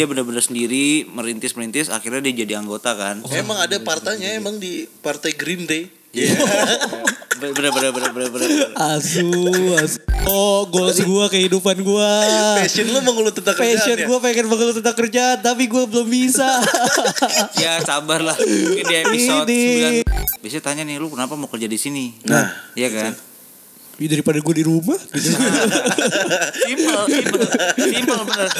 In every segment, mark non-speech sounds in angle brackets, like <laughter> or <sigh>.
dia benar-benar sendiri merintis merintis akhirnya dia jadi anggota kan Emang ada partainya emang di partai Green Day. <laughs> bener bener bener bener bener Asu, asu. Oh, goals gua, kehidupan gua. Passion lu mengeluh tentang kerjaan Passion ya? gua pengen mengeluh tentang kerjaan, tapi gua belum bisa. <laughs> ya sabar lah mungkin di episode Ini. 9 biasanya tanya nih lu kenapa mau kerja di sini Nah, iya kan Ih, daripada gua di rumah. gitu. <laughs> simple simple simple bener <laughs>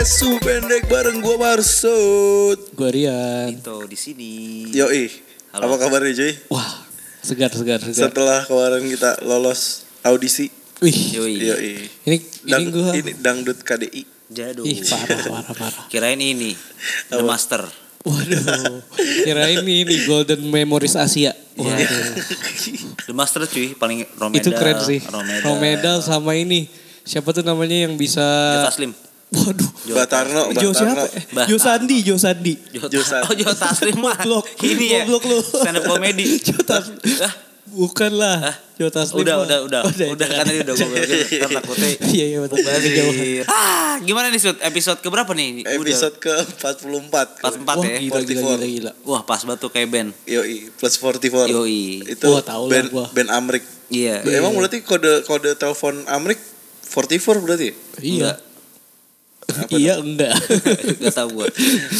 podcast Su Pendek bareng gua Marsud. Gua Rian. itu di sini Yoi, Halo. apa kabarnya cuy? Wah, segar, segar, segar. Setelah kemarin kita lolos audisi, Wih, yoi yoi. ini Dang, ini gua. ini dangdut KDI. jadul Ih, parah, parah, parah. kirain ini the Apa? master Waduh, kirain ini ini Golden Memories Asia. Waduh, the master cuy paling romedal itu keren sih. romedal, Romedal sama ini. Siapa tuh namanya yang bisa Jota Slim Waduh. Batarno, Jo Batarno. siapa? Eh, Bah- Jo Sandi, Jo Sandi. Jota, Jo Slim. oh <laughs> Jota Slim mah Goblok. ini ya Goblok lu. stand up comedy <laughs> Jota ah, Bukan lah. Hah? Jo Taslim. udah mah. udah udah Oh, udah kan tadi udah gue bilang <laughs> takutnya Iya, iya betul. Ah, gimana nih Sud? Episode keberapa nih? Episode ke-44. 44 Wah, ya. gila, gila, 44. gila, gila. Wah, pas batu kayak band. Yoi, plus 44. Yoi. Itu Wah, tahu lah band, gua. band Amrik. Iya. Emang berarti kode kode telepon Amrik 44 berarti? Iya. <laughs> Iya enggak. <laughs> Gak tau gue.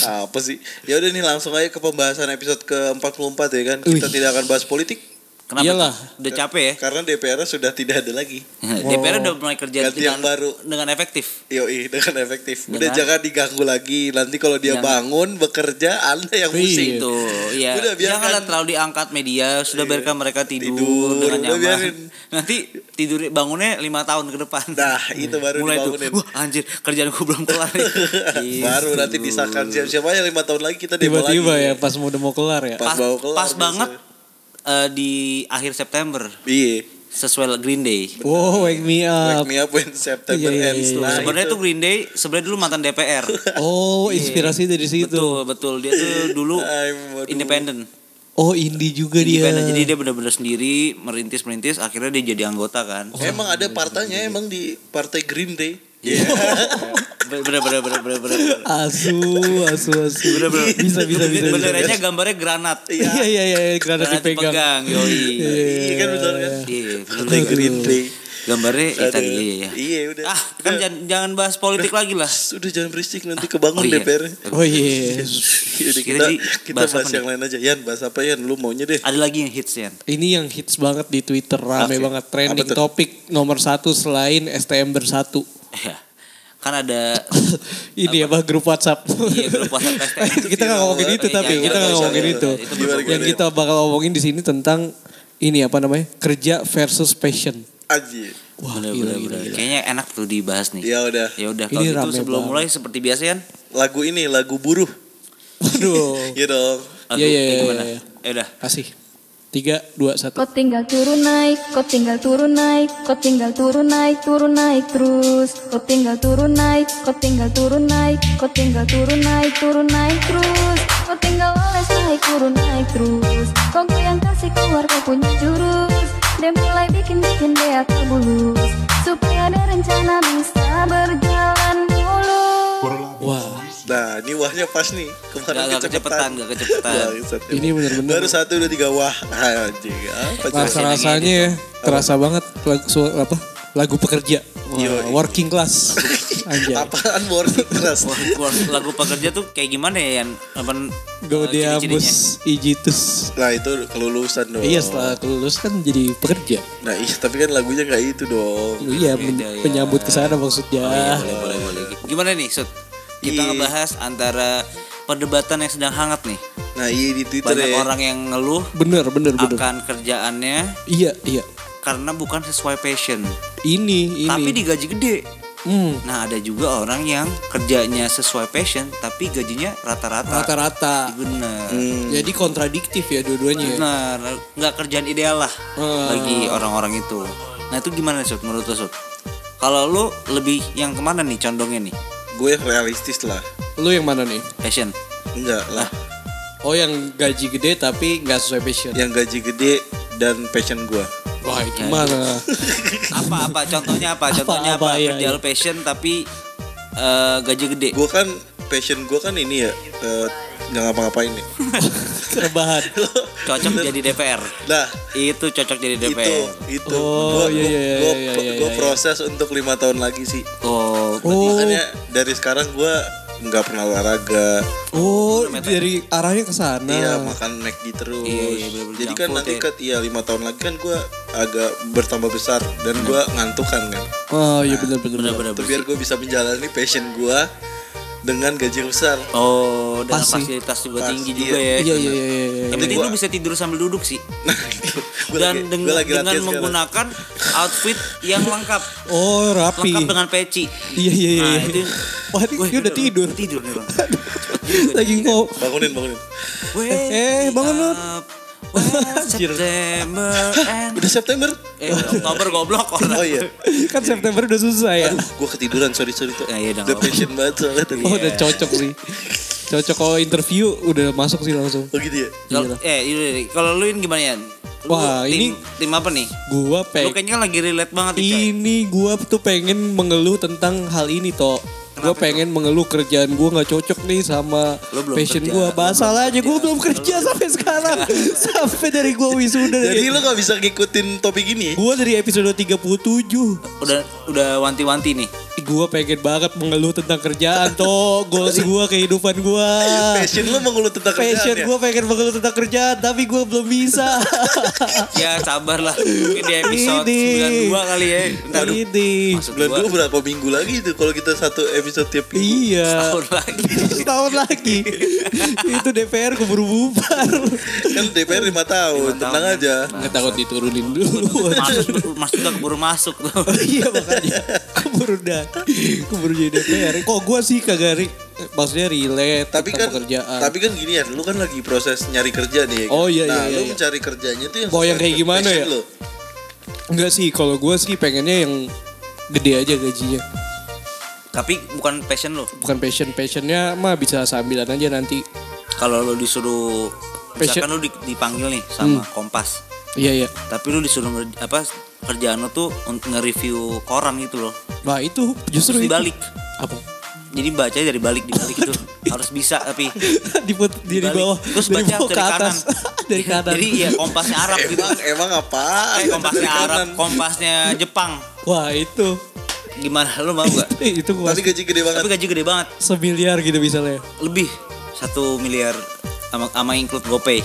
Apa sih? Ya udah nih langsung aja ke pembahasan episode ke-44 ya kan. Kita Wih. tidak akan bahas politik Kenapa? Iyalah. Udah capek ya? karena DPR sudah tidak ada lagi. DPR udah mulai kerja Ganti yang dengan, baru. dengan efektif. Yoi, dengan efektif. Udah Dengan- jangan diganggu lagi. Nanti kalau dia Jangan. bangun bekerja Anda yang Iya. pusing. Itu, ya. Udah, biarkan. Janganlah terlalu diangkat media. Sudah Iya. biarkan mereka tidur, Tidur, dengan nyaman. biarin. Nanti tidur bangunnya lima tahun ke depan. Nah, itu baru mulai tuh. dibangunin. Wah, anjir, kerjaan gue belum kelar. nih." <laughs> baru nanti disahkan siap-siap aja lima tahun lagi kita demo Tiba-tiba lagi. ya pas mau udah mau kelar ya. Pas Pas, bawa kelar pas banget eh, di akhir September Iya. sesuai Green Day. Wow, wake me Wake up. me up when September Iya, iya, ends. iya. Nah, Sebenarnya itu. tuh Green Day sebenarnya dulu mantan DPR. <laughs> Oh, inspirasi dari situ. betul, betul. Dia tuh <laughs> dulu independen. Oh, indie juga dia. Jadi dia benar-benar sendiri merintis-merintis akhirnya dia jadi anggota kan. Emang ada partainya emang di partai Green Day. <laughs> Bener bener bener bener bener. Asu, asu, asu. Bener bener. Bisa, bisa, bisa. Benderanya gambarnya granat. Iya, iya, iya, granat Granat dipegang. dipegang, yoi. Iya kan betul kan? Iya, Green Day. Gambarnya itu Aduh. tadi iya iya. Iya udah. Ah, kan jangan, jangan bahas politik lagi lah. <laughs> Sudah jangan berisik nanti kebangun Oh, iya. DPR. Oh iya. Kira kita kita bahas bahas, yang lain aja. Yan, bahas apa Yan? Lu maunya deh. Ada lagi yang hits ya. Ini yang hits banget di Twitter rame Oke. banget trending topik nomor satu selain STM bersatu. Kan ada <laughs> Ini apa grup WhatsApp? iya grup WhatsApp <laughs> kita nggak ngomongin itu Iya, tapi iya, kita nggak iya, ngomongin itu. Yang kita bakal ngomongin di sini tentang ini apa namanya kerja versus passion. Aji. Wah Bener, gila, bener, gila, gila. Kayaknya enak tuh dibahas nih. Ya udah. Ya udah Ini kalau gitu rame sebelum banget. mulai seperti biasa kan. Lagu ini lagu buruh. Waduh. <laughs> Iya dong. Iya, iya, iya, iya. Ya udah. Kasih. Tiga, dua, satu. Kau tinggal turun naik, kau tinggal turun naik, kau tinggal turun naik, turun naik terus. Kau tinggal turun naik, kau tinggal turun naik, kau tinggal turun naik, turun naik terus. Kau tinggal oles naik, turun naik terus. Kau yang kasih keluar kau punya jurus. Dia mulai bikin-bikin dia terbulus. Supaya ada rencana bisa berjalan mulus. Wah. Nah, ini wahnya pas nih. Kemarin Gak, gak kecepatan, gak kecepatan. Bangsat. <laughs> Ini bener-bener. Baru satu udah tiga wah. Anjing. Apa coba? Rasa rasanya ya terasa banget lagu apa lagu pekerja Yoi. working class <laughs> Anjay Apaan working wah, lagu pekerja tuh kayak gimana ya yang apa eh, ciri-cirinya? Gaudiamus ijitus Nah, itu kelulusan dong. iya setelah kelulus kan jadi pekerja Nah, iya, tapi kan lagunya nggak itu dong. Iya Beda, men- ya. penyambut ke sana maksudnya Oh, iya, boleh, boleh, boleh. Gimana nih, Sud? Kita Iya. ngebahas antara perdebatan yang sedang hangat nih. Nah, iya di Twitter Banyak ya. orang yang ngeluh bener bener bener akan kerjaannya iya iya karena bukan sesuai passion. ini ini Tapi digaji gede. Hmm, Nah ada juga orang yang kerjanya sesuai passion tapi gajinya rata-rata. rata-rata. Bener. Jadi kontradiktif ya dua-duanya. ya. Bener. Nggak kerjaan ideal lah Hmm. bagi orang-orang itu. Nah itu gimana Sud menurut lo? Kalau lu lebih yang ke mana nih condongnya nih? Gue realistis lah. Lu yang mana nih? Passion. Enggak lah. Oh yang gaji gede tapi nggak sesuai passion. Yang gaji gede dan passion gue. Wah itu mana? Apa apa contohnya apa? Contohnya apa? Apa, iya, Kerja iya. passion tapi eh, gaji gede. Gue kan passion gue kan ini ya eh, nggak ngapa-ngapain nih. <laughs> Rebahan. Cocok jadi DPR. Nah Itu cocok jadi itu DPR. itu Oh, gue iya, iya, iya, iya, iya, iya. proses untuk lima tahun lagi sih. Oh, Oh, Makanya dari sekarang gue nggak pernah olahraga. oh dari arahnya ke sana. Iya makan McD terus. Iya, iya, Jadi kan nanti kan iya lima tahun lagi kan gue agak bertambah besar dan gue ngantuk kan. Oh iya benar-benar. bener-bener Itu biar gue bisa menjalani passion gue dengan gaji besar. Oh, dan Pas sih. fasilitas juga Pas, tinggi iya. juga ya. Iya iya iya. iya. Yang Tapi penting gua- lu bisa tidur sambil duduk sih. <laughs> Nah itu. Dan lagi, dengan, gua lagi dengan sekarang. menggunakan outfit yang lengkap. Oh rapi. Lengkap dengan peci. Iya iya iya. Nah, iya. itu Wah ini dia udah <laughs> tidur. Tidur nih, Bang. Lagi kok. Bangunin bangunin. Eh, bangun, Nur. September and Udah September? eh Oktober goblok orang. <laughs> Oh iya. Kan September udah susah ya. Aduh, gue ketiduran sorry sorry tuh. Ya, iya, udah passion banget soalnya tadi. Oh udah cocok sih. Cocok kalau interview udah masuk sih langsung. Oh gitu ya. Kalau eh ini kalau lu ini gimana ya? Lu Wah, tim, ini- tim apa nih? Gua Lu pengen kayaknya kan lagi relate banget ini gua tuh pengen mengeluh tentang hal ini toh. Gue pengen mengeluh kerjaan gue nggak cocok nih sama passion gue. Basal aja gue belum kerja sampai sekarang. <laughs> sampai dari gue wisuda. Jadi lu gak bisa ngikutin topik ini? Gue dari episode 37. Udah udah wanti-wanti nih. Gue pengen banget mengeluh tentang kerjaan toh. Goals gue, kehidupan gue. Passion lu mengeluh tentang Passion kerjaan ya? gue pengen mengeluh tentang kerjaan tapi gue belum bisa. Ya sabar lah. Mungkin di episode Ini. 92 kali ya. Bentar. Ini. Masuk Bulan dua. dua berapa minggu lagi tuh kalau kita satu episode tiap minggu? Iya. Tahun lagi. <laughs> Setahun lagi. Itu DPR keburu bubar. Kan DPR 5 tahun, Lima tahun, tenang ya. aja. Nggak takut diturunin dulu. Masuk masuk keburu masuk tuh. Iya makanya keburu dah keburu jadi DPR. Kok gue sih kagak ri, maksudnya relate Tapi kan, pekerjaan. tapi kan gini ya, lu kan lagi proses nyari kerja nih. ya kan? Oh, iya, nah, iya, lu iya. mencari kerjanya tuh yang Mau yang kayak gimana ya? Lu. Enggak sih, kalau gue sih pengennya yang gede aja gajinya. Tapi bukan passion lo. Bukan passion, passionnya mah bisa sambilan aja nanti. Kalau lo disuruh Passion. misalkan lo di- dipanggil nih sama Kompas. Iya iya. Tapi lu disuruh apa kerjaan lo tuh untuk nge-review koran gitu loh. Nah itu justru Terus itu. dibalik. Apa? Jadi baca dari balik di balik itu <laughs> harus bisa tapi <laughs> Diput di bawah, Terus dari baca bawah ke <laughs> dari atas, dari kanan. Jadi ya kompasnya Arab gitu. Emang emang apa? Eh kompasnya Arab, kompasnya Jepang. Wah itu, Gimana lu mau gak? itu gua Tapi gaji gede banget. Tapi gaji gede banget. semiliar gitu misalnya. Lebih satu miliar sama, sama include GoPay.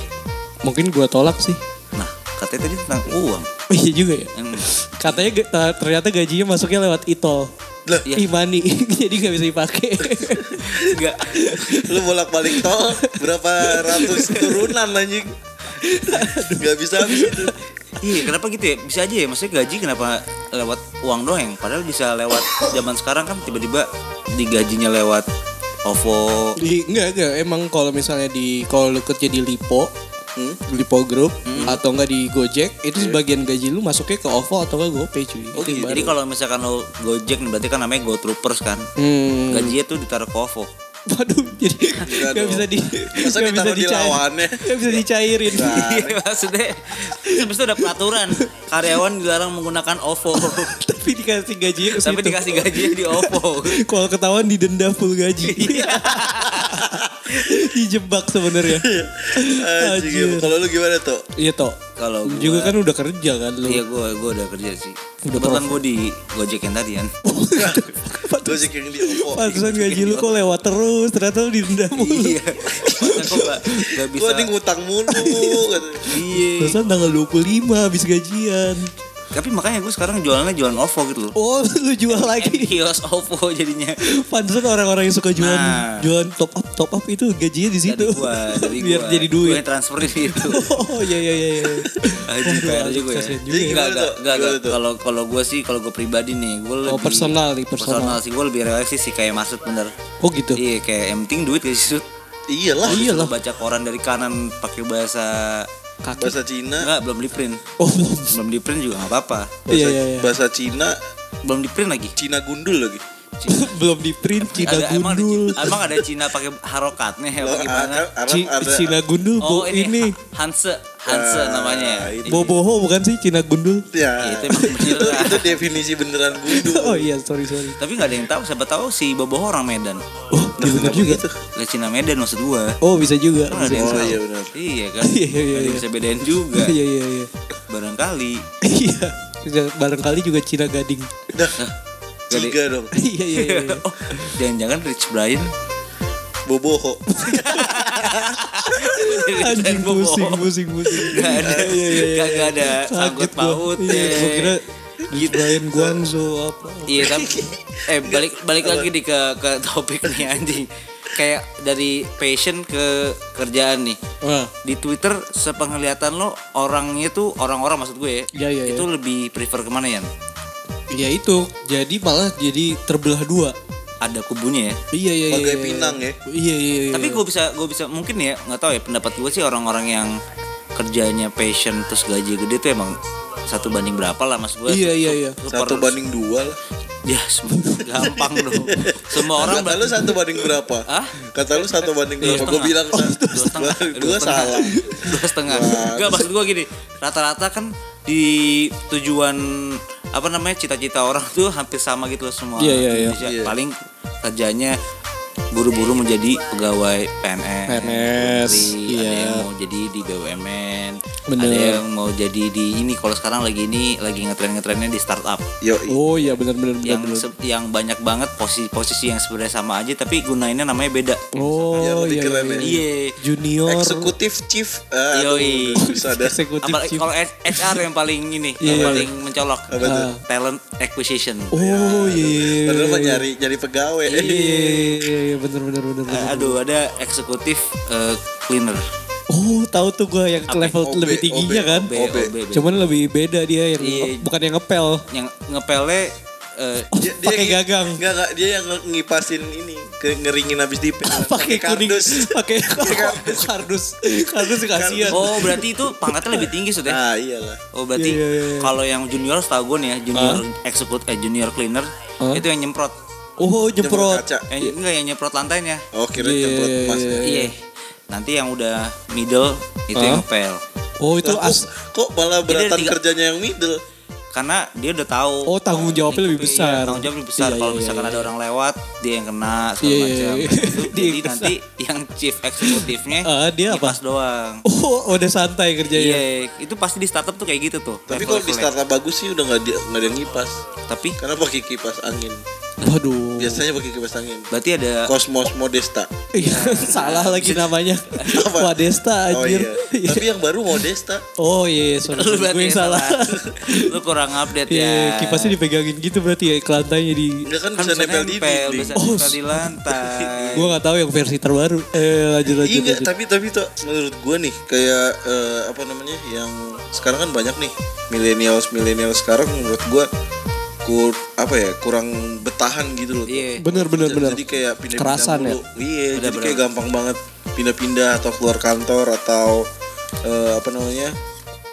Mungkin gua tolak sih. Nah, katanya tadi tentang uang. Oh, <laughs> iya juga ya. Yang Katanya ternyata gajinya masuknya lewat itol. Lah, Iya. Imani, <laughs> jadi nggak bisa dipakai. <laughs> enggak lu bolak-balik tol berapa ratus turunan anjing. Gak bisa habis itu. Iya, kenapa gitu ya? Bisa aja ya, maksudnya gaji kenapa lewat uang doang? Padahal bisa lewat zaman sekarang kan tiba-tiba digajinya lewat OVO. di, enggak enggak, emang kalau misalnya di kalau lu kerja di Lipo, Lipo Group atau enggak di Gojek, itu sebagian gaji lu masuknya ke OVO atau enggak GoPay cuy. Oh, gitu. Jadi kalau misalkan lo Gojek nih berarti kan namanya Go Troopers kan. hmm. Gajinya tuh ditaruh ke OVO. Waduh, jadi <laughs> Enggak nggak bisa di Masa nggak bisa di lawannya? <laughs> nggak bisa dicairin. Iya maksudnya itu ada peraturan Karyawan dilarang menggunakan OVO <laughs> Tapi dikasih gajinya ke Tapi dikasih gajinya di OVO Kalau ketahuan didenda full gaji. Iya. <laughs> Dijebak sebenarnya. Emang. kalau lu gimana tuh? Iya toh. Kalau gua- juga kan udah kerja kan lu. Iya gue gue udah kerja sih Udah Kebetulan gue di Gojek yang tadi kan <laughs> Gojek yang di OVO. Pantesan gaji lu kok lewat terus, ternyata lu didenda mulu. Iya gue gak, gak bisa Gua nih ngutang mulu. <laughs> Iya Pantesan tanggal 25 habis gajian. Tapi makanya gue sekarang jualannya jualan OVO gitu loh Oh, <laughs> lu jual lagi. <laughs> kios OVO jadinya Pantesan orang-orang yang suka jualan Nah. jualan top up top up itu gajinya di situ. dari gua dari Biar gua. jadi gue duit. yang transferin itu <laughs> Oh iya iya iya. iya. Anjing Waduh, PR juga ya. Jadi ya. Enggak, enggak, Gimana enggak. tuh? Kalau kalau gue sih, kalau gue pribadi nih, gue lebih personal nih, personal. sih. Gue lebih realistis sih kayak maksud bener. Oh gitu. Iya, kayak yang penting duit gak sih? Iyalah. Oh, iyalah. Baca koran dari kanan pakai bahasa Kaki. Bahasa Cina. enggak belum di print. Oh belum. Belum di print juga nggak apa-apa. Bahasa, Iya, iya, iya. bahasa Cina. Belum di print lagi. Cina gundul lagi. <coughs> belum di print Cina Ada- emang ada, gundul. emang ada Cina pakai harokatnya ya, gimana? Arab- ada Cina gundul Oh bu, ini, ini. Ha- Hanse, Hanse Ah, namanya. itu. Boboho bukan sih Cina gundul? Ya, Itu emang <laughs> itu, itu definisi beneran gundul. <laughs> Oh iya sorry sorry. Tapi nggak ada yang tahu. Siapa tahu si Boboho orang Medan. Oh iya benar juga. gitu? Lah Cina Medan maksud gua. Oh bisa juga. Kan ada Bisa. yang Oh iya benar. Iya kan. <laughs> Iya, iya, iya. bisa bedain juga. Iya iya iya. Barangkali. Iya. Barangkali juga Cina gading. Tiga dong. <laughs> Iya iya iya. oh, jangan-jangan Rich Brian Boboho. <laughs> Anjing pusing pusing pusing. <laughs> Gak ada, Iya iya iya. gak, gak ada sangkut gua. pautnya. Iya, gua kira gitu. Brian Guangzhou apa. Iya tapi, eh balik balik lagi di ke ke topik nih anjing. Kayak dari passion ke kerjaan nih. Wah. Di Twitter sepenglihatan lo orangnya tuh orang-orang maksud gue Iya, iya, itu lebih prefer ke mana ya? Ya itu. Jadi malah jadi terbelah dua. Ada kubunya ya. Iya iya iya. Bagai iya. pinang ya. Iya iya iya. Tapi gue bisa gue bisa mungkin ya nggak tahu ya pendapat gue sih orang-orang yang kerjanya passion terus gaji gede tuh emang satu banding berapa lah mas gue. Iya, iya, iya. Satu banding dua lah. Ya gampang dong. Semua orang Kata lu satu banding berapa? Hah? Kata lu satu banding berapa? Gue bilang Oh, dua setengah. dua salah. dua setengah. Enggak maksud gue gini. Rata-rata kan di tujuan apa namanya cita-cita orang tuh hampir sama gitu loh semua. Iya, iya, iya. Iya. Paling kerjanya buru-buru menjadi pegawai PNS, PNS, menteri, ada iya. yang mau jadi di BUMN, Bener. ada yang mau jadi di ini kalau sekarang lagi ini lagi ngetren-ngetrennya di startup Yo, Oh iya benar benar benar. yang yang banyak banget posisi-posisi yang sebenarnya sama aja tapi gunainnya namanya beda. Oh Yang lebih iya, keren iya, ya. iya. Iya. Junior. eksekutif chief. Yoi. bisa dah. Eksekutif Apalagi chief. kalau HR yang paling ini, Iya, yang iya. paling mencolok. Apa tuh? Talent acquisition. Oh iya. iya, Padahal iya. nyari nyari pegawai. Iya benar benar. benar. Eh, aduh, ada eksekutif eh, cleaner. Oh tahu tuh gue yang Apa? level OB, lebih tingginya OB. kan. OB. OB, B. Cuman lebih beda dia yang Iya. bukan yang ngepel. yang ngepelnya eh, Dia, Pakai gagang. Enggak enggak dia yang ngipasin ini ke ngeringin habis dipel. <laughs> Pakai kuning. kardus. <laughs> <laughs> Pakai kardus. Kardus kasihan. oh berarti itu pangkatnya lebih tinggi sudah. Ah iyalah. Oh berarti Iya, iya, iya. kalau yang junior setahu gue nih ya junior eksekut eh junior cleaner Hah? itu yang nyemprot. Oh Nyemprot nyemprot. kaca. Yang enggak yang nyemprot lantainya. Oh kira Iya, nyemprot iya, emas. iya, ya. Iya. Nanti yang udah middle itu yang Hah? ngepel. Oh itu as. kok malah ada beratan tiga- kerjanya yang middle? karena dia udah tahu Oh tanggung jawabnya lebih Iya, besar. tanggung jawab lebih besar Iya, kalau iya, misalkan iya. ada orang lewat dia yang kena segala Iya, iya, macam iya. Dia jadi yang nanti yang chief eksekutifnya <laughs> Ah, dia apa? doang Oh udah santai kerjanya. iya itu pasti di startup tuh kayak gitu tuh Tapi kalau di startup bagus sih udah nggak dia- nggak ada yang ngipas. tapi Karena pakai kipas angin. Waduh. Biasanya pakai kipas angin. berarti ada Cosmos Modesta. Iya, <laughs> salah lagi namanya. Apa? Wadesta Oh anjir. iya. Tapi yang baru Modesta. Oh iya, sorry, lu sorry. berarti gue yang salah. <laughs> lu kurang update Iya, ya kipasnya dipegangin gitu berarti ya, ke lantainya di... Enggak kan, kan bisa nempel di nempel dinding. bisa Oh, nempel di lantai Gue gak tahu yang versi terbaru. Eh, lanjut, lanjut, Iya tapi tapi tuh menurut gua nih kayak eh, apa namanya yang sekarang kan banyak nih millennials millennials sekarang menurut gua kur apa ya kurang betahan gitu loh. iya Bener, bener, Jadi- bener. Jadi kayak pindah-pindah Kerasan ya? mulu. Iya, Bener, jadi kayak bener. gampang banget pindah-pindah atau keluar kantor atau eh, apa namanya?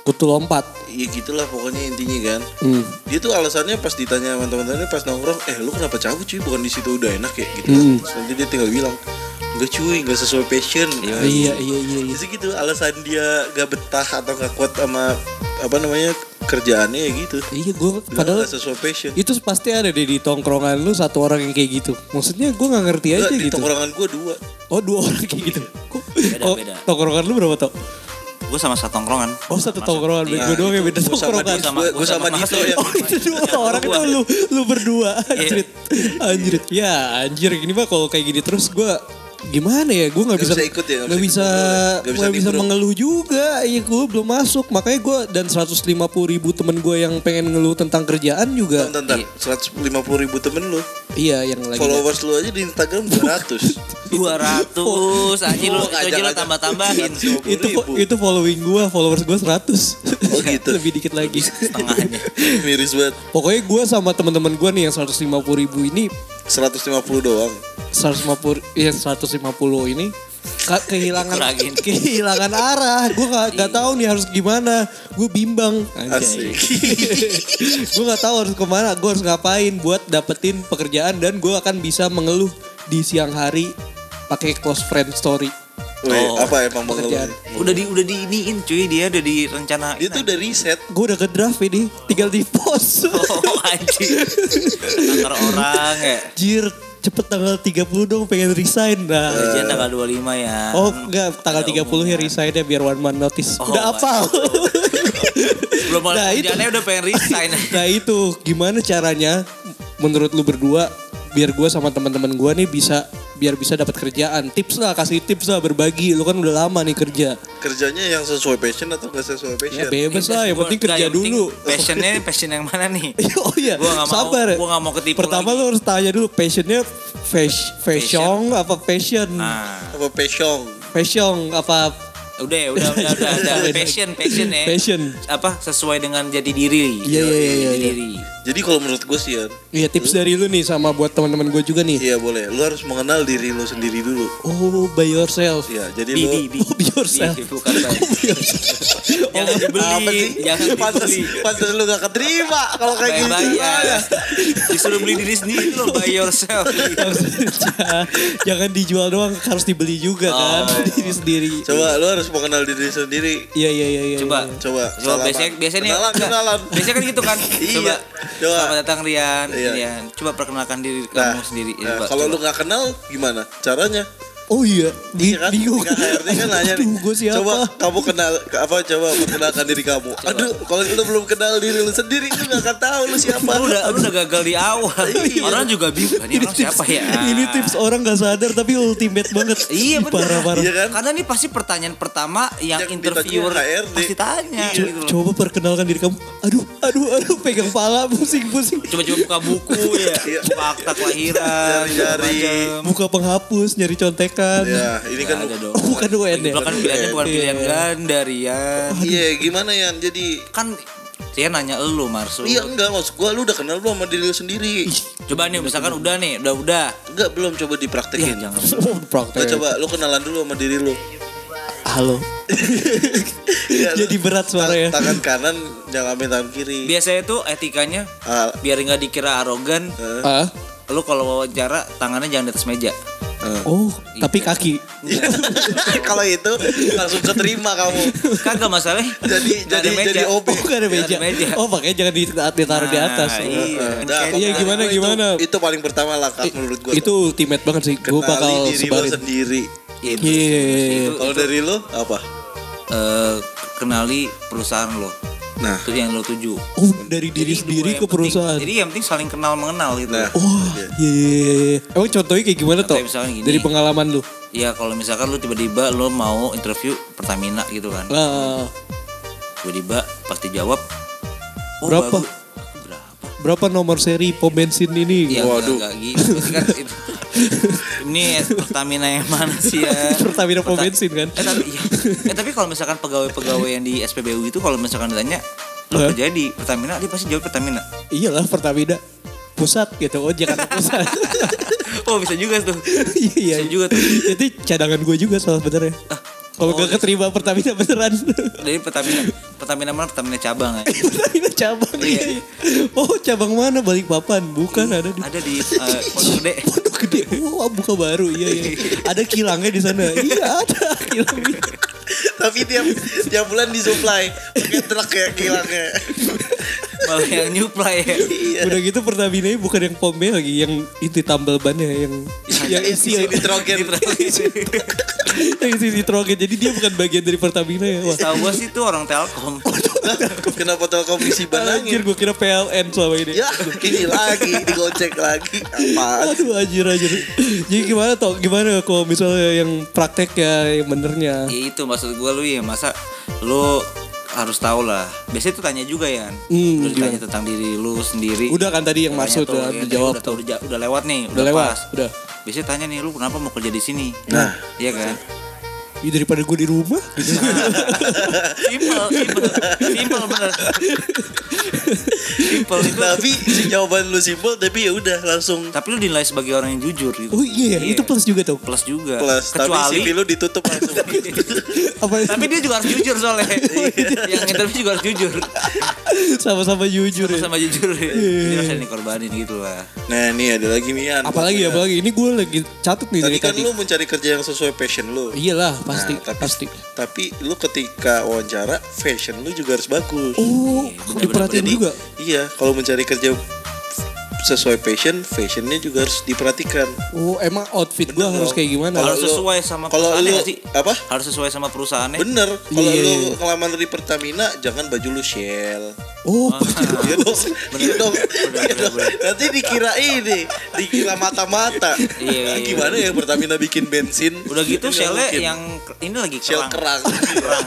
Kutu lompat. Iya gitulah pokoknya intinya kan. Hmm. Dia tuh alasannya pas ditanya sama teman-temannya pas nongkrong, eh lu kenapa cabut cuy? Bukan di situ udah enak ya gitu. Hmm. Terus nanti dia tinggal bilang, enggak cuy, enggak sesuai passion. Iya, iya, iya, iya. Jadi gitu alasan dia gak betah atau gak kuat sama apa namanya kerjaannya ya gitu. Iya, gue padahal gak sesuai passion. itu pasti ada deh di tongkrongan lu satu orang yang kayak gitu. Maksudnya gue gak ngerti aja Enggak, di gitu. tongkrongan gue dua. Oh dua orang kayak gitu. Kok- Beda, oh, beda. Tongkrongan lu berapa tau? gue sama satu tongkrongan Oh satu tongkrongan, Iya. gue doang yang beda sama, tongkrongan. Sama- gue, gua sama sama Dito Mas. yang Oh itu dua orang itu lu lu berdua Iya. anjrit anjrit ya anjir ini mah kalau kayak gini terus gue gimana ya gue nggak Nggak bisa bisa ikut ya, nggak bisa ya? Nggak bisa nggak bisa mengeluh juga iya gue belum masuk makanya gue dan 150 ribu temen gue yang pengen ngeluh tentang kerjaan juga Bentar, bentar. 150 ribu temen lu. iya yang lagi Followers lu aja di Instagram 200. 200 <laughs> aja lu itu aja lu ngajak-ngajak. tambah-tambahin 150 itu itu following gue followers gue 100 Oh, gitu. <laughs> lebih dikit lagi setengahnya. Miris banget. pokoknya gue sama teman-teman gue nih yang 150 ribu ini 150 doang. 150 ya 150 ini kehilangan Kurangin. kehilangan arah gue gak, gak tahu nih harus gimana gue bimbang <laughs> gue gak tahu harus ke mana gue harus ngapain buat dapetin pekerjaan dan gue akan bisa mengeluh di siang hari pakai close friend story Weh, Oh. apa emang Pekerjaan. mengeluh? Udah di udah diiniin cuy dia udah direncanain. Dia tuh udah riset. gue udah ke draft ini tinggal di post Oh anjing. <laughs> Kantor orang ya. Jir cepet tanggal 30 dong pengen resign nah Gajian tanggal 25 ya. Oh enggak tanggal 30 ya resign ya biar one man notice Oh, Udah apa? <laughs> Belum Nah, itu. udah pengen resign. <laughs> Nah itu gimana caranya menurut lu berdua biar gue sama teman-teman gue nih bisa biar bisa dapat kerjaan tips lah kasih tips lah berbagi lu kan udah lama nih kerja Kerjanya yang sesuai passion atau gak sesuai ya passion? bebas lah yang penting kerja yang penting dulu Passionnya passion yang mana nih? <laughs> oh iya Gua nggak mau- sabar gua nggak mau ketipu pertama lagi. lu harus tanya dulu passionnya fashion, fashion apa fashion Nah, Apa passion? fashion apa udah ya, udah udah udah, <laughs> udah. passion passion ya. Passion. Apa sesuai dengan jati diri. Iya, iya, iya, Jati iya. diri. Jadi kalau menurut gue sih ya, Iya tips dari lu nih sama buat teman-teman gue juga nih. iya boleh. Lu harus mengenal diri lu sendiri dulu. Oh by yourself. Iya, jadi Di, lu di, di, <laughs> Oh, be yourself. Di, <laughs> bukan by. Jangan dibeli, jangan Pantes, dibeli. pantes lu gak keterima kalau kayak gitu. Bayar. Disuruh beli diri sendiri lo by yourself. Jangan dijual doang harus dibeli juga kan Oh. diri sendiri. Coba lu harus mengenal diri sendiri. Iya iya iya iya. Coba. iya. Coba. Coba salaman. biasanya biasanya kenalan, kenalan. Biasanya kan gitu kan. <laughs> Iya. Coba. Coba. Selamat datang Rian. Iya. Rian. Coba perkenalkan diri Nah, kamu sendiri. nah, Coba, kalau coba. lu gak kenal gimana? Caranya? Oh iya. Di, Iya kan? bingung. Ketika HRD kan nanya nih. Aduh, gue siapa? Coba kamu kenal apa coba perkenalkan diri kamu. Aduh, kalau lu belum kenal diri lu sendiri lu gak akan tahu lu siapa. lu udah lu udah gagal di awal. Iya. Orang juga bingung. Ini orang siapa ya? Ini tips orang gak sadar tapi ultimate banget. Iya benar. Parah parah. Iya kan? Karena ini pasti pertanyaan pertama yang, Yang interviewer pasti tanya Co- gitu loh. Coba perkenalkan diri kamu. Aduh, aduh, aduh, pegang pala, pusing, pusing. Coba-coba buka buku ya, Iya. buka akta kelahiran, macam. Buka penghapus, nyari contekan. Ya, ini kan ada dong. Oh, bukan UN ya? Itu kan pilihannya bukan pilihan ganda, Rian. Iya, gimana ya? Jadi Kan dia nanya elu Marsul. Iya enggak maksud gua lu udah kenal belum sama diri lu sendiri? <laughs> Coba nih misalkan udah nih, udah udah. Enggak belum coba Iya, dipraktekin. jangan. <laughs> Oh, Nggak, praktek. coba lu kenalan dulu sama diri lu. Halo. <laughs> Iya, lu Jadi berat suaranya. tang- Tangan kanan jangan ambil tangan kiri. Biasanya tuh etikanya Ah, biar nggak dikira arogan, Ah? lu kalau wawancara tangannya jangan di atas meja. Oh, tapi kaki. <laughs> Kalau itu langsung keterima kamu. Kagak masalah. Jadi jadi jadi OB. Oh, gak ada meja. meja. Oh, makanya jangan ditaruh, ditaruh di atas. Nah, iya. Nah, Kayak Iya, gimana, itu- gimana? Itu, paling pertama langkah menurut gua. Itu ultimate banget sih. Gue kenali bakal diri sebarin. sendiri. Iya, itu- Iya. itu- Kalau dari lu apa? eh, kenali perusahaan lo. Nah, Itu yang lo tuju. Oh, dari diri Jadi sendiri ke perusahaan. penting- Jadi yang penting saling kenal mengenal gitu. nah. Wah, iya, iya, iya. Emang contohnya kayak gimana toh? Kayak misalnya gini. Dari pengalaman lu. Ya kalau misalkan lu tiba-tiba lu mau interview Pertamina gitu kan. Nah, Tiba-tiba pasti jawab. "Oh, Berapa? bagus." Berapa? berapa nomor seri pom bensin ini? Ya, Waduh. Enggak, gitu. Berarti kan itu- <laughs> ini Pertamina yang mana sih ya? <laughs> Pertamina pom bensin kan? Eh tapi, iya. eh, tapi kalau misalkan pegawai-pegawai yang di SPBU itu kalau misalkan ditanya Hah? kerja di Pertamina dia pasti jawab Pertamina. Iyalah Pertamina pusat gitu. Oh, Jakarta pusat. <laughs> oh bisa juga tuh. <laughs> Iya, Bisa juga tuh. Itu cadangan gue juga soal benernya. Kalau oh, gak keterima Pertamina beneran. Dari Pertamina Pertamina mana Pertamina cabang ya? Pertamina cabang. Iya. Oh, cabang mana? Balikpapan. Bukan ada di Ada di eh, Pondok Gede. Pondok Gede. Oh, buka baru. Iya, iya. Ada kilangnya di sana. Iya, ada kilangnya. Tapi tiap tiap bulan disuplai pakai truk ya kilangnya. Malah yang nyuplai ya. Iya. Udah gitu Pertamina bukan yang pomnya lagi, yang inti tambal bannya yang yang isi Isi nitrogen. Yang isi nitrogen. Jadi dia bukan bagian dari Pertamina ya. Wah. Tahu gue sih itu <laughs> orang Telkom. Kenapa telkom isi Anjir banangin? gue kira PLN selama ini. Ya, ini lagi digocek lagi. Apaan? Aduh anjir anjir. Jadi gimana toh? Gimana kalau misalnya yang praktek ya yang benernya? ya itu maksud gue lu ya masa lu harus tahu lah. Biasanya tuh tanya juga ya. Hmm, lu ditanya tentang diri lu sendiri. Udah kan tadi yang Tanya maksud tuh, udah ya, dijawab udah, udah, udah lewat nih, Udah lewat, pas. udah. Biasanya tanya nih lu kenapa mau kerja di sini? Nah. iya kan? Ya daripada gue di rumah. <laughs> gitu. Simpel, simpel, simpel bener. simpel itu. Tapi si jawaban lu simpel tapi ya udah langsung Tapi lu dinilai sebagai orang yang jujur gitu. Oh iya, itu plus juga tuh. plus juga. plus tapi Kecuali CV lu ditutup langsung. <laughs> Apa tapi dia juga harus jujur soalnya. <laughs> Iya. yang interview juga harus jujur. sama-sama jujur ya. Sama jujur. Iya, Ini harus dikorbanin gitu lah. nah, nih ada lagi nih An. Apalagi apalagi ini gue lagi catat nih Tadi dari kan tadi. lu mencari kerja yang sesuai passion lu. Iyalah pasti Nah, tapi, pasti. Tapi lu ketika wawancara fashion lu juga harus bagus. Oh, bener-bener. diperhatiin Jadi juga. iya kalau mencari kerja sesuai passion, fashionnya juga harus diperhatikan. Oh, emang outfit gue harus kayak gimana? Kalau harus sesuai sama kalau lu- sih? apa? Harus sesuai sama perusahaannya. Bener, kalau Iya. lu ngelamar di Pertamina jangan baju lu Shell. Oh, Iya dong, iya dong, iya dong. Nanti dikira ini, dikira mata-mata. Iya, Nah, iya. Gimana ya Pertamina bikin bensin? Udah gitu shellnya mungkin. yang ini lagi Shell kerang. kerang. Kerang.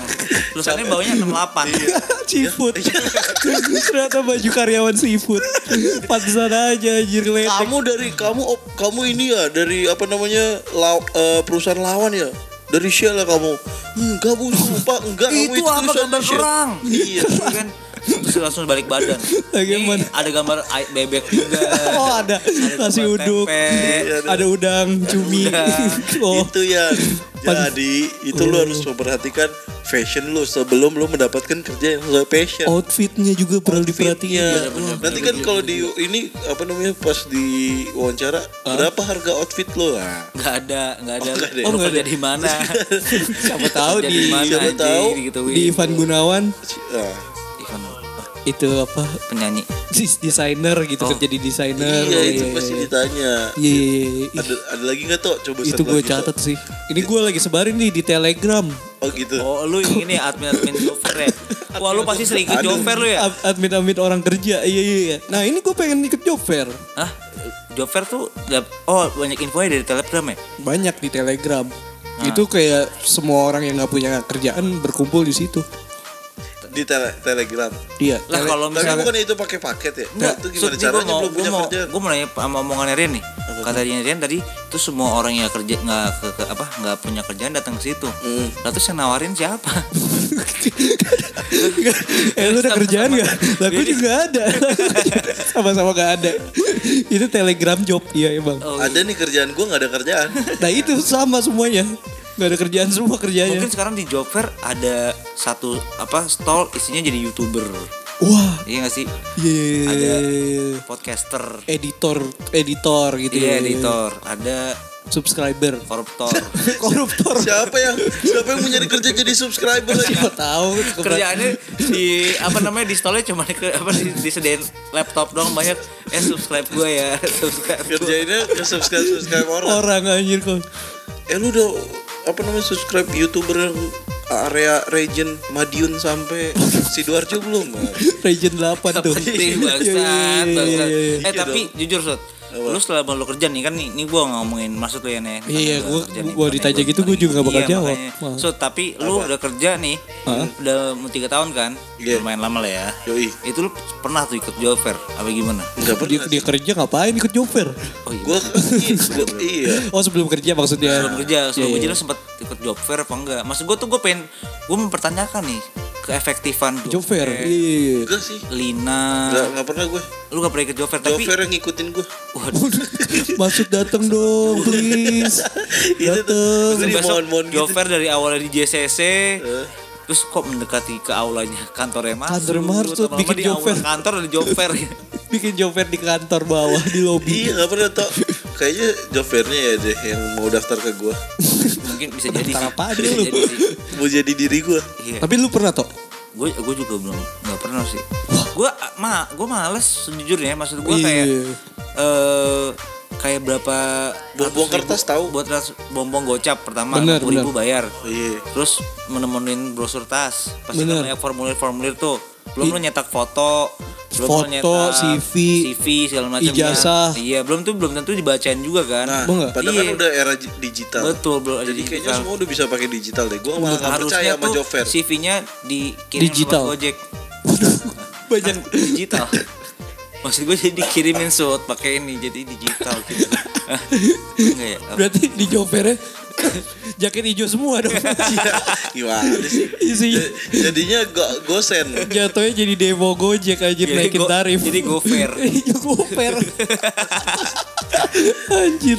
Tulisannya baunya 68. Iya. <laughs> seafood. <laughs> Ternyata baju karyawan seafood. Pantesan aja anjir kamu dari kamu op- kamu ini ya dari apa namanya law- eh, perusahaan lawan ya dari Shell ya kamu enggak bu sumpah enggak kamu itu apa gambar Shell. kerang? iya Iya kan? Terus langsung balik badan. Lagi Ini ada gambar bebek juga. <laughs> Oh ada nasi gambar uduk, tempe. ada udang, cumi. Udang. <laughs> Oh, itu ya jadi itu lu harus memperhatikan fashion lu sebelum lu mendapatkan kerja yang sesuai passion outfitnya juga perlu diperhatiin. Outfitnya. bener, Nanti kan kalau di ini apa namanya pas di wawancara berapa harga outfit lo? Nah, Nggak ada, nggak ada. Oh, nggak ada. Oh, <laughs> kerja ada. di mana? Siapa tahu di mana, siapa tahu di Ivan Gunawan ah, itu apa penyanyi. desainer gitu Oh. kerja di desainer. iya Oh, itu pasti ditanya. Iya, iya, iya. Ada ada lagi nggak tuh? Coba itu gue catat sih. Ini gue lagi sebarin nih di Telegram. Oh gitu. Oh, lu ini admin-admin Jover ya? <laughs> Wah, lu pasti sering ikut Jover lu ya? Ad- Admin-admin orang kerja. Iya, iya, iya. Nah, ini gue pengen ikut job fair. Hah? Jover tuh dap- oh banyak infonya dari Telegram ya? Banyak di Telegram. Itu kayak semua orang yang nggak punya kerjaan berkumpul di situ. Di tele Telegram. Iya. Lah tele- kalau Tapi misalnya bukan itu pakai paket ya? Enggak, itu so, gimana ini caranya gua mau, belum punya mau, kerjaan? Gue mau nanya sama omongannya Rian nih. Katanya Rian tadi itu semua orang yang kerja nggak ke, ke- apa nggak punya kerjaan datang ke situ. Hmm. Lah terus yang nawarin siapa? <laughs> eh lu ada kerjaan gak? Lah gue juga ada. <laughs> Sama-sama gak ada. itu Telegram job. Iya emang. Oh, Ada nih kerjaan gua nggak ada kerjaan. Nah itu sama semuanya. Gak ada kerjaan semua kerjanya. Mungkin sekarang di Jover ada satu apa stall isinya jadi youtuber. Wah. Iya gak sih? Iya. Ada podcaster. Editor, editor gitu Iya ya. editor. Ada Subscriber. koruptor. <laughs> Koruptor. siapa yang siapa yang mau nyari kerja jadi subscriber? Siapa tahu. Kerjaannya di apa namanya di stallnya cuma ke, apa di, disediain laptop doang banyak eh subscribe gue ya <laughs> subscribe. Kerjainnya ke subscribe subscribe orang. Orang anjir kok. Eh lu udah apa namanya subscribe youtuber area region Madiun sampai Sidoarjo belum? <laughs> Region 8 tuh. penting <laughs> Iya, bangsat, iya, bangsat. iya. Eh tapi jujur Sot, lu setelah lu kerja nih kan nih, nih gue ngomongin maksud lu ya nih. Iya, gua- gua bukan ditanya gua- gitu, gua juga gak bakal Iya, jawab. makanya. So tapi lu udah kerja nih, udah mau tiga tahun kan, Iya. lumayan lama lah ya. Yoi. Itu lu pernah tuh ikut job fair, apa gimana? Enggak Dia, pernah. dia kerja ngapain ikut job fair? Oh iya. Gua gua- <laughs> iya. Oh sebelum kerja maksudnya. sebelum kerja, sebelum Iya, kerja iya. lu sempat ikut job fair apa enggak? Maksud gue tuh gue pengen, gue mempertanyakan nih keefektifan Job fair. Iya, iya, iya. Enggak sih. Lina, Enggak enggak pernah gue. lu gak pernah ikut Job tapi fair yang ngikutin gue. waduh, <laughs> Masuk datang dong, please. <laughs> Itu tuh. Jadi besok mohon-mohon gitu. dari awalnya di JCC terus kok mendekati ke aulanya kantornya Marsud Kantor Marsud, lama-lama bikin di job aula fair. kantor ada job fair <laughs> Bikin job fair di kantor bawah di lobby. Iya enggak pernah tok. Kayaknya job fairnya ya deh yang mau daftar ke gue. Mungkin bisa jadi sih apaan bisa lu? jadi sih Mau jadi diri gue. iya Tapi lu pernah toh? gue gue juga belum nggak pernah sih gue ma gue males sejujurnya maksud gue kayak eh kayak berapa ratus kertas ribu tahu? buat ras, bonbong gocap pertama Bener, lima ribu bayar Iya. terus menemuin brosur tas pasti Bener. banyak formulir-formulir tuh belum lo nyetak foto belum Foto, nyetak CV, CV segala macam ijazah. kan. iya belum tuh belum tentu dibacain juga kan Nah, Bener. padahal Iya. kan udah era digital. betul belum Jadi kayaknya semua udah bisa pakai digital deh. Gue malah gak percaya harusnya sama Jover. CV-nya dikirim Digital. lewat Gojek Banyak. <laughs> digital maksud gue jadi dikirimin suit pakai ini jadi digital gitu <laughs> enggak ya Berarti di jopernya <coughs> jaket hijau semua dong. <laughs> Gimana sih? Isinya Jadinya go gosen. jatuhnya jadi demo Gojek aja Jadi naikin go- tarif. jadi go fair. <laughs> Iya, go fair. <laughs> Anjir.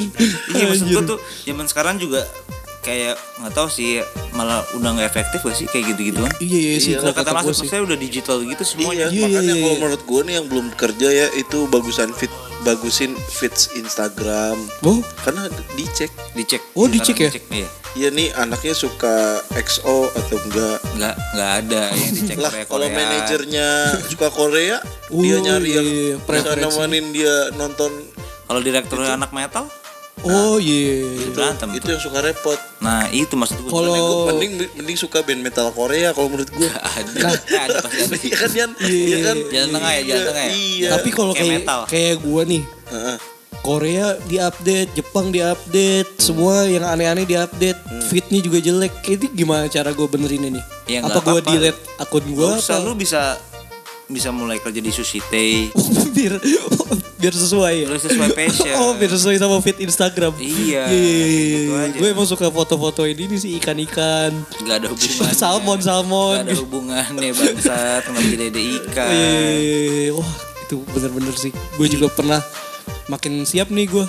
Iya maksud gue tuh zaman sekarang juga kayak nggak tahu sih malah udah nggak efektif gak sih kayak gitu-gituan. Iya iya sih Iya, kalau kata kata sih. saya udah digital gitu Iya, semuanya. Iya, makanya iya, kalau iya. menurut gue nih yang belum kerja ya itu bagusan fit bagusin fits Instagram. Oh, Karena dicek. Dicek. Oh, dicek ya? Iya. Iya nih anaknya suka XO atau enggak. Nggak nggak ada yang <laughs> dicek Lah Korea kalau manajernya suka Korea, Oh, dia nyari iya, yang iya, bisa preferensi. nemenin dia nonton Kalau direkturnya anak metal oh iya. itu berantem itu tuh. yang suka repot. Nah itu maksud gue. Kalau- mending mending suka band metal Korea kalau menurut gue. <laughs> ada, Eh, ada pasti ada. Iya kan Yan? Iya kan? Jalan tengah ya, jalan tengah ya. Iya. Tapi kalau Kayak kayak gue nih, Heeh. Korea diupdate, Jepang diupdate, semua yang aneh-aneh diupdate, fitnya juga jelek. Ini gimana cara gue benerin ini? Ya, apa gue delete akun gue lu bisa bisa mulai kerja di sushi tei. <laughs> biar biar sesuai ya. Lu sesuai passion. Oh, biar sesuai sama fit Instagram. Iya, Iya, gitu aja. Gue emang suka foto-foto ini nih sih ikan-ikan. Gak ada hubungannya. Salmon, salmon. Gak ada hubungannya bangsat jadi ada ikan. Iya, wah itu bener-bener sih. Gue juga pernah makin siap nih gue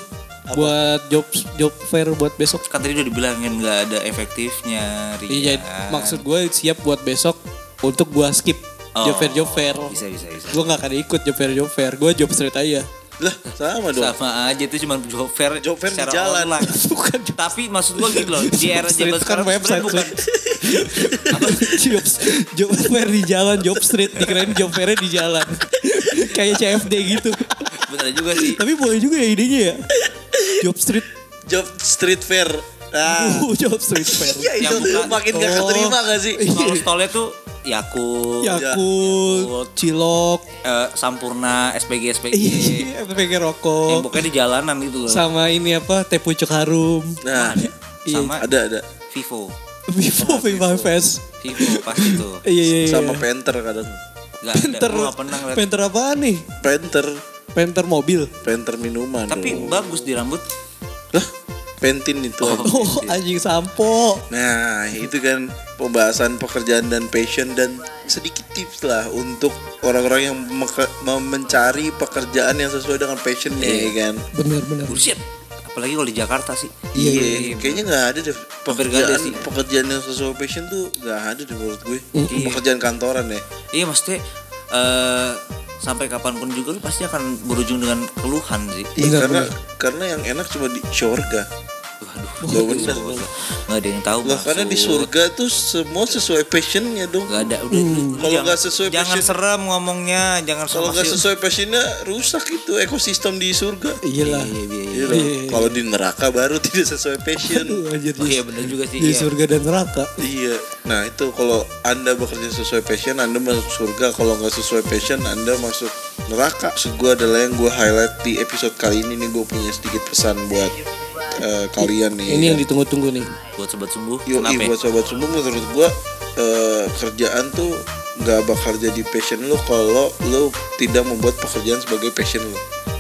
buat job job fair buat besok. Kan tadi udah dibilangin gak ada efektifnya. Rian. Iya, maksud gue siap buat besok untuk gue skip Oh, job fair job fair. Bisa bisa bisa. Gue gak akan ikut job fair job fair. Gue job straight aja. Lah, sama dong. Sama aja itu cuma job fair. Job fair di secara jalan. online. <laughs> Bukan Tapi maksud gua gitu loh, di era Street zaman kan sekarang website, sebenarnya bukan <laughs> job, job fair di jalan, job street dikirain job fairnya di jalan. <laughs> Kayak CFD gitu. bener juga sih. Tapi boleh juga ya idenya ya. Job street. Job street fair. Ah. Uh, job street fair. Iya Yang itu makin gak Oh. keterima gak sih? Kalau stolnya tuh Yakult, Yakult, Cilok, eh, Sampurna, SPG SPG. iya, yang pakai rokok, pokoknya di jalanan gitu loh. sama ini apa, teh pucuk harum, Nah, Iya. Sama ada ada. Vivo. Vivo, Vivo Fest. Vivo pasti tuh. <laughs> Iya, iya, iya. Sama Panther kadang. Gak ada, Penter, gua gak pernah ngeliat. Penter apaan nih? Panther, Penter mobil. Panther minuman. Tapi dong. bagus di rambut. lah, Pentin itu. Oh, <laughs> anjing sampo. Nah, itu kan pembahasan pekerjaan dan passion dan sedikit tips lah untuk orang-orang yang mencari pekerjaan yang sesuai dengan passionnya ya kan. Bener-bener. Bullshit. Apalagi kalau di Jakarta sih. Iya, kayaknya nggak ada deh Hampir nggak ada pekerjaan sih. pekerjaan yang sesuai passion tuh nggak ada deh menurut gue. Iya. Pekerjaan kantoran ya. Iya maksudnya eh sampai kapan pun juga lu pasti akan berujung dengan keluhan sih. Iya, karena karena yang enak cuma di surga. Waduh, Gak bener dong. nggak ada yang tahu. Lah karena di surga tuh semua sesuai passionnya dong. Gak ada udah. Hmm. Kalau nggak sesuai jangan passion- serem ngomongnya, jangan Kalau nggak sesuai passionnya rusak itu ekosistem di surga. Iya lah. Iya, iya, iya. Iya. Kalau di neraka baru <laughs> tidak sesuai passion. <laughs> Aduh. Oh iya benar juga sih. Di iya. surga dan neraka. Iya. Nah itu kalau anda bekerja sesuai passion, anda masuk surga. Kalau nggak sesuai passion, anda masuk neraka. Maksud gue adalah yang gue highlight di episode kali ini nih gue punya sedikit pesan buat eh, kalian nih. Ini yang ditunggu-tunggu nih. Buat sobat sembuh. Yo, kenapa? ya? buat sobat sembuh menurut gua eh, kerjaan tuh nggak bakal jadi passion lu kalau lu tidak membuat pekerjaan sebagai passion lu.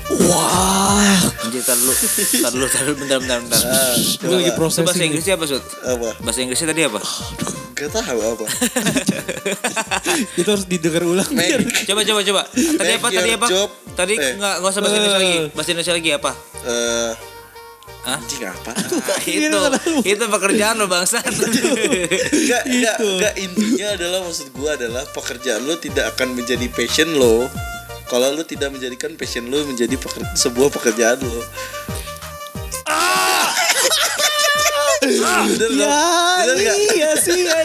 Wah, Anjir, tar dulu, tar dulu, tar dulu, bentar, bentar, bentar. gue lagi proses bahasa Inggrisnya apa, Sud? Apa? Bahasa Inggrisnya tadi apa? Gak tahu apa. <laughs> Itu harus didengar ulang. Make, Coba, coba, coba. Tadi apa, tadi apa? job. Tadi Eh. nggak nggak usah bahasa Indonesia lagi. Bahasa Indonesia lagi apa? eh? Anjing apa? Nah, itu, itu pekerjaan lo bangsa. Enggak, enggak, Itu. enggak intinya adalah maksud gua adalah pekerjaan lu tidak akan menjadi passion lo kalau lu tidak menjadikan passion lu menjadi peker- sebuah pekerjaan lo. Bener dong? Ya, Bener nggak? iya sih, ya,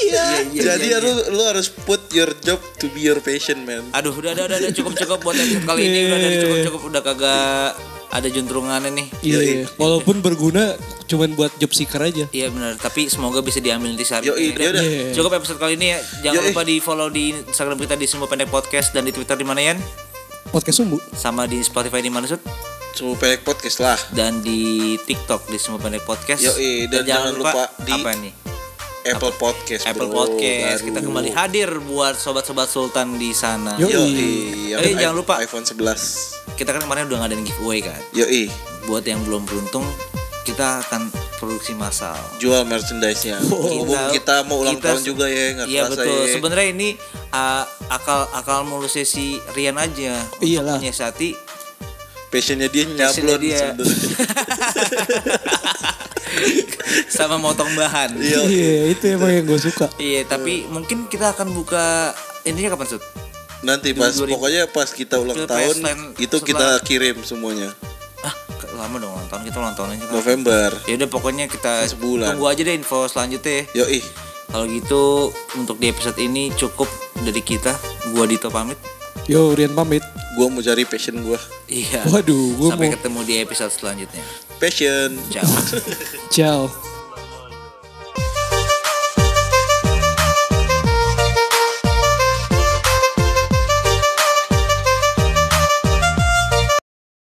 iya. Jadi lu lu harus put your job to be your passion, man. Aduh, udah, udah, udah, udah, cukup, cukup buat episode kali ini. Udah, udah, cukup, cukup. Udah kagak ada juntrungannya nih. Iya, iya. Walaupun berguna cuman buat job seeker aja. Iya benar, tapi semoga bisa diambil nanti saat Yoi, ini. yaudah. Iya. Cukup episode kali ini ya. Jangan Yoi. lupa di follow di Instagram kita di Semua Pendek Podcast dan di Twitter di mana Yan? Podcast sumbu. Sama di Spotify di mana Sud? Semua pendek podcast lah. Dan di TikTok di Semua Pendek Podcast. Yoi, dan jangan lupa di- apa nih? Apple Podcast Apple bro. Podcast. Kita Baru. kembali hadir buat sobat-sobat Sultan di sana. Yoi. Yoi. yang Eh, jangan lupa. iPhone 11. Kita kan kemarin udah ngadain giveaway kan. Yoi. Buat yang belum beruntung, kita akan produksi massal. Jual merchandise-nya. <laughs> Hubung kita mau ulang kita- tahun juga ya, nggak Iya betul. ya. Sebenarnya ini uh, akal akal mulusnya si Rian aja. Untuk Iyalah. menyiasati Passionnya dia Passionnya nyablon dia. <laughs> sama motong bahan. <laughs> Iya. Iya, itu emang yang gue suka. Iya, tapi mungkin kita akan buka intinya kapan Sud? Nanti pas 2000. pokoknya pas kita ulang tahun itu setelah- kita kirim semuanya. Ah, lama dong ulang tahun kita ulang tahun aja. kan. November. Ya udah pokoknya kita Sebulan. tunggu aja deh info selanjutnya. ya. Yoi. Kalau gitu untuk di episode ini cukup dari kita. Gua Dito pamit. Yo, Rian pamit. Gua mau cari passion gua. Iya. Waduh, gue Sampai mau. ketemu di episode selanjutnya. Passion. Ciao. Ciao.